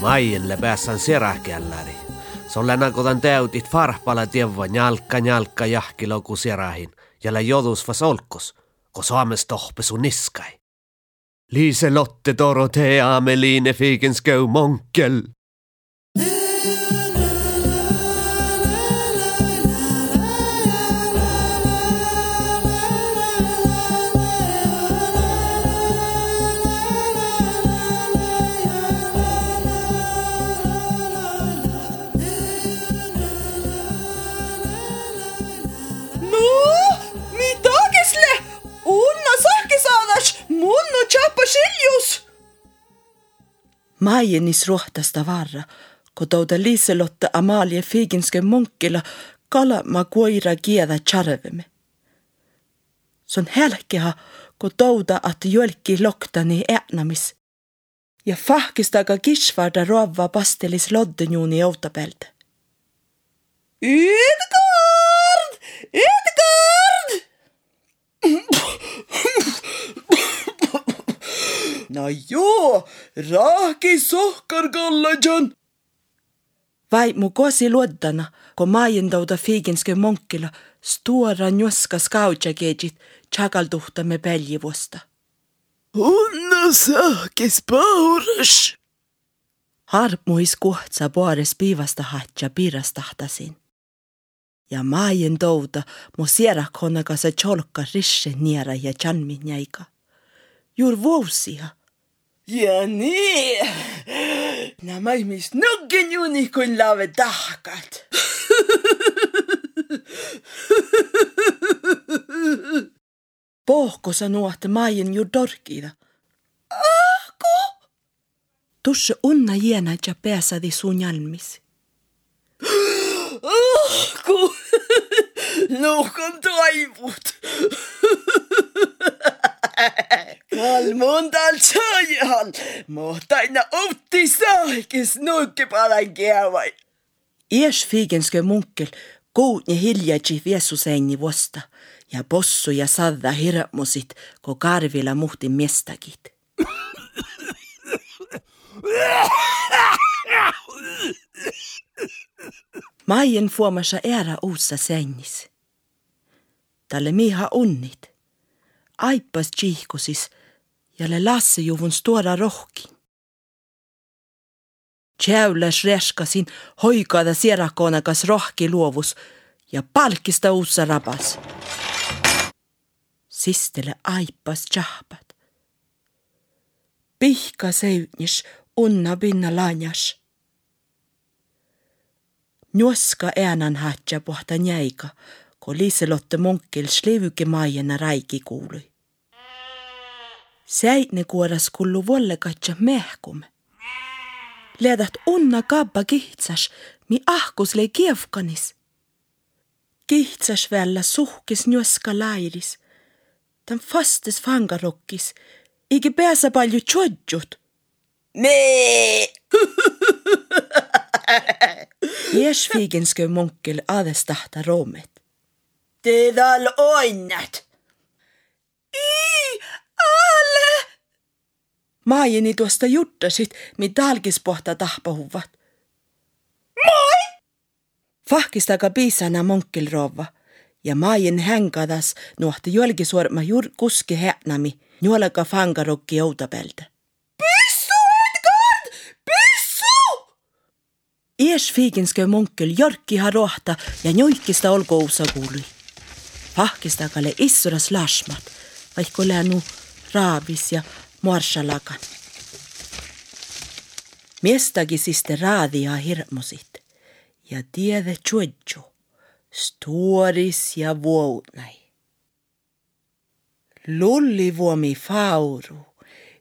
Maijelle päässän serähkälläri. Sollena kotan täytit farhpala tievva njalkka njalkka jahkiloku serähin, jälle jodusva solkkus, ko saames tohpesu niskai. Liise Lotte Dorotea Ameline Figenskö Monkel. Maienis rohtasta varra, kotouta Liiselotta Amalie Figinskö munkkila kalma koira kiedä charvemme. Se Helkeha hälkeä, kun touta, att jölki loktani äänämis. Ja fahkistaka kisvarda rovva pastelis loddenjuuni joutapeltä. Ytkoo! No joo, raaki sohkarkallajan. Vai mu kosi luoddana, kun maajentauta fiiginske monkkila, stora njoska skautjakejit, chakaltuhtamme päljivuosta. Unna sahkis pauras. Harmuis kohtsa puores piivasta hatja piirastahtasin. Ja maajen touta mu sierakhonnaga se cholka risse niera ja chanmin jäika. Juur vuosia. Ja nii, nämä ihmis nuggen juni kun lave tahkat. Pohko sanoa, maien ju dorkida. Ahko? Tusse unna jiena ja pääsadi sun jalmis. Ahko? Nuhkan taivut. Kalmundal söjäl, mutta aina utti saakis nukke palan kievai. Ies fiigenskö munkkel, kuutni hiljaji viesuseini vosta, ja possu ja sadda hirmusit, ko karvilla muhti miestakit. Maien fuomassa ära uussa sännis. Tälle miha unnit. Aippas tsihkusis jälle lassejuvun stora rohkin. Tjäyläs reskasin hoikada sierakonakas rohki luovus ja palkista uussa rabas. Sistele aippas tjahpat. Pihka seutnis unna pinna lanjas. Njuoska äänan hatja pohta jäika, kun Liselotte Monkel slevyke maijana raiki kuului. Säitne kuoras kullu volle katja mehkume. Leedat unna kabba kihtsas, mi ahkus lei kievkanis. Kihtsas vällä suhkis njuoska lairis. Tän fastes fangarokkis, eikä pääsä paljon tjodjut. Nee! Jes figenskö monkel adestahta roomet. Teedal onnat. Maajeni tuosta juttasit, mitä alkispohta tahpahuvat. Moi! Fahkistaga piisana monkel rouva. Ja maajen hänkadas nuhti jolkisuorma jur kuski häänami, nuolaga fangarokki joutapeltä. Ies fiiginskö monkel jorkki rohta ja njoikista olkousa kuului. Fahkistakalle issuras lasmat, vaikka länu raavis ja marshalakan. Miestagi siste raadia hirmusit ja tiede tjuedju, storis ja vuotnai. Lulli vuomi fauru,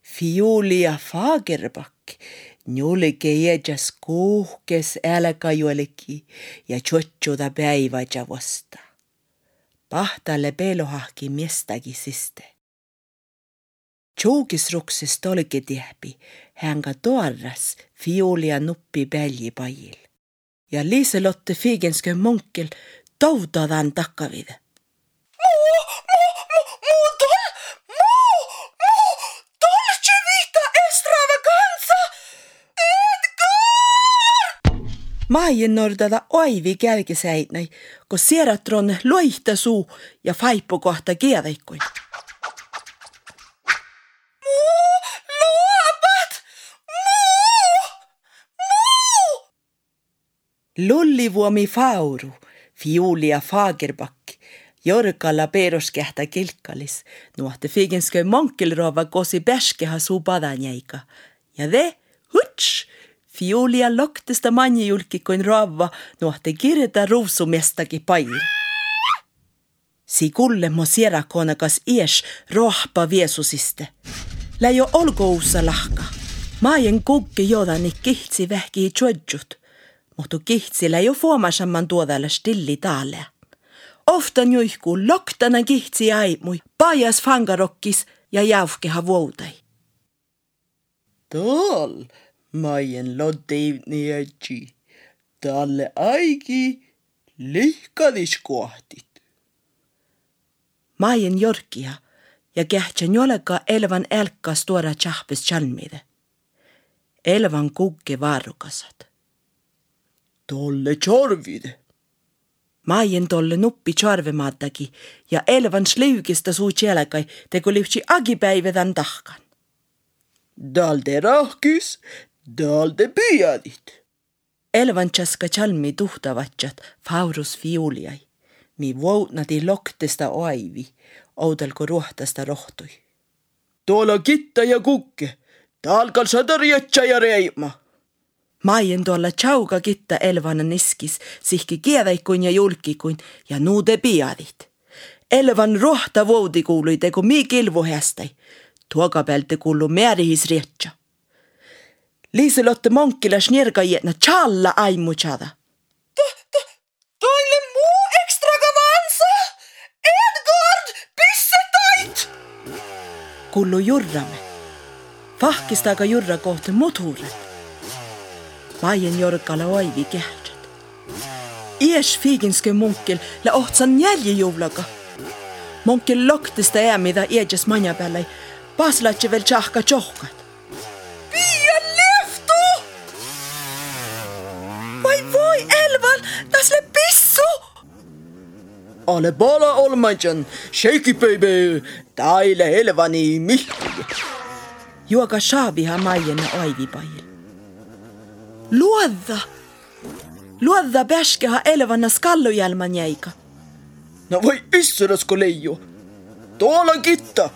fiuli ja fagerbakki, Njulike jäjas kuhkes älkäjuoliki ja tjotjuda päiväjä vasta. Pahtalle pelohahki miestagi siste. Tjoogis ruksis tolki tihpi, hänga toarras fiolia nuppi päljipajil. Ja Liiselotte fiigenskö munkel taudadan takkavide. Muu, muu, muu, muu tol, muu, muu, tolce vihta extravaganza, Edgar! Maien nordada oivi kälkisäitnei, kun sieratron loihta suu ja faippu kohta kieveikkuin. Lullivuomi fauru, fiulia fagerbakki, jorkalla peruskähtä kilkkalis, nuohte figenskö monkkelrova kosi bärskeha suu padanjäika. Ja ve, huts, Fiulia loktista manjijulki kuin ravva nuohte kirjata ruusumestaki pail. Si kulle mo sierakonakas ies rohpa viesusiste. Läjo olkoussa lahka. Maajen kukki jodani kihtsi vähki tjuodjut. Mutta kihtsi läjo fuomasamman tuodalle stilli taalle. Ofta juihku loktana kihtsi aimui, pajas fangarokkis ja jaufkeha vuotai. Tol, Maien loddeivni edži. Talle aigi lihkadis kohtit. Maien jorkia ja kähtsän joleka elvan elkas tuoda tjahpes chalmide. Elvan kukki varukasat. Tolle tjorvide. Maien tolle nuppi tjorvemaatagi ja elvan sliugista suu tjelekai tegu livtsi agipäivedän tahkan. Dalde rahkis, dalde püüadit. Elvantšaska chalmi tuhtavatšat faurus fiuliai, mi voutnadi loktesta oaivi, oudelko ruohtasta rohtui. Tuolla kitta ja kukke, talkal sada rietsa ja reima. Maien tuolla tšauga kitta elvana niskis, sihki kiedäikkuin ja julkikuin ja nuude piadit. Elvan rohta voudi kuului tegu mi kilvu hästäi, tuoga pealt kuulu määrihis rietsa. Liiselotte Monkkilas nirgajetna tšalla aimutsada. Toile muu ekstravaganza! Edgard, pissetait! Kullu jurrame. Fahkistaga jurra kohta muturet. Vaien jorkalaoi vi kähdät. Ies fiiginskö munkel la ohtsan jälji juulaga. Munkel loktista äämida iedjas manja päälle, paslatsi vel tjahka tjohkat. Pia leftu! Vai voi elvan, tasle pissu! Ale bala olmanjan, shaky baby, taile elvani mihti. Juoka shaabiha maijena aivipail. Luodda! Luodda pääskeha elvana skallujälman jäika. No voi issurasko leiju. Tuolla kitta.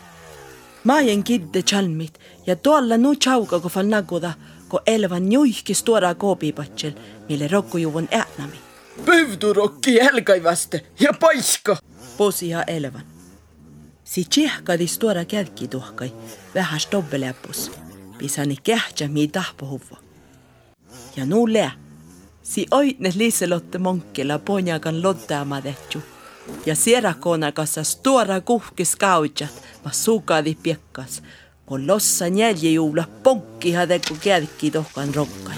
Maien kidde chalmit ja tuolla nu chauka ko fal naguda, ko elvan juihkis tuora koobipatsel mille rokkujuvun äänami. Pövdurokki jälkaivaste ja paiska. Posiha elvan. Si tsihkadis tuoda kälki tuhkai, vähäs dobbeläpus. Pisani kähtsä mii tahpohuvva. Ja nuu lää. Si oitne Liselotte Monkkila ponjakan lottaama tehty. Ja sierakona kassas tuora kuhkis kaudjat, ma sukadi piekkas. Kun lossa jäljijuula ponkkiha teku kälki tohkan rokkai.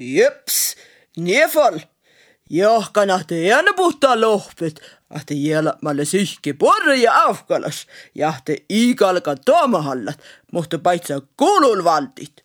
Jeps, niefall. Johkana teidän puhtaa lohpet, ahte jälmälle sihki porri ja afkalas, jahte igalka toomahallat, mutta paitsa kuulul valtit.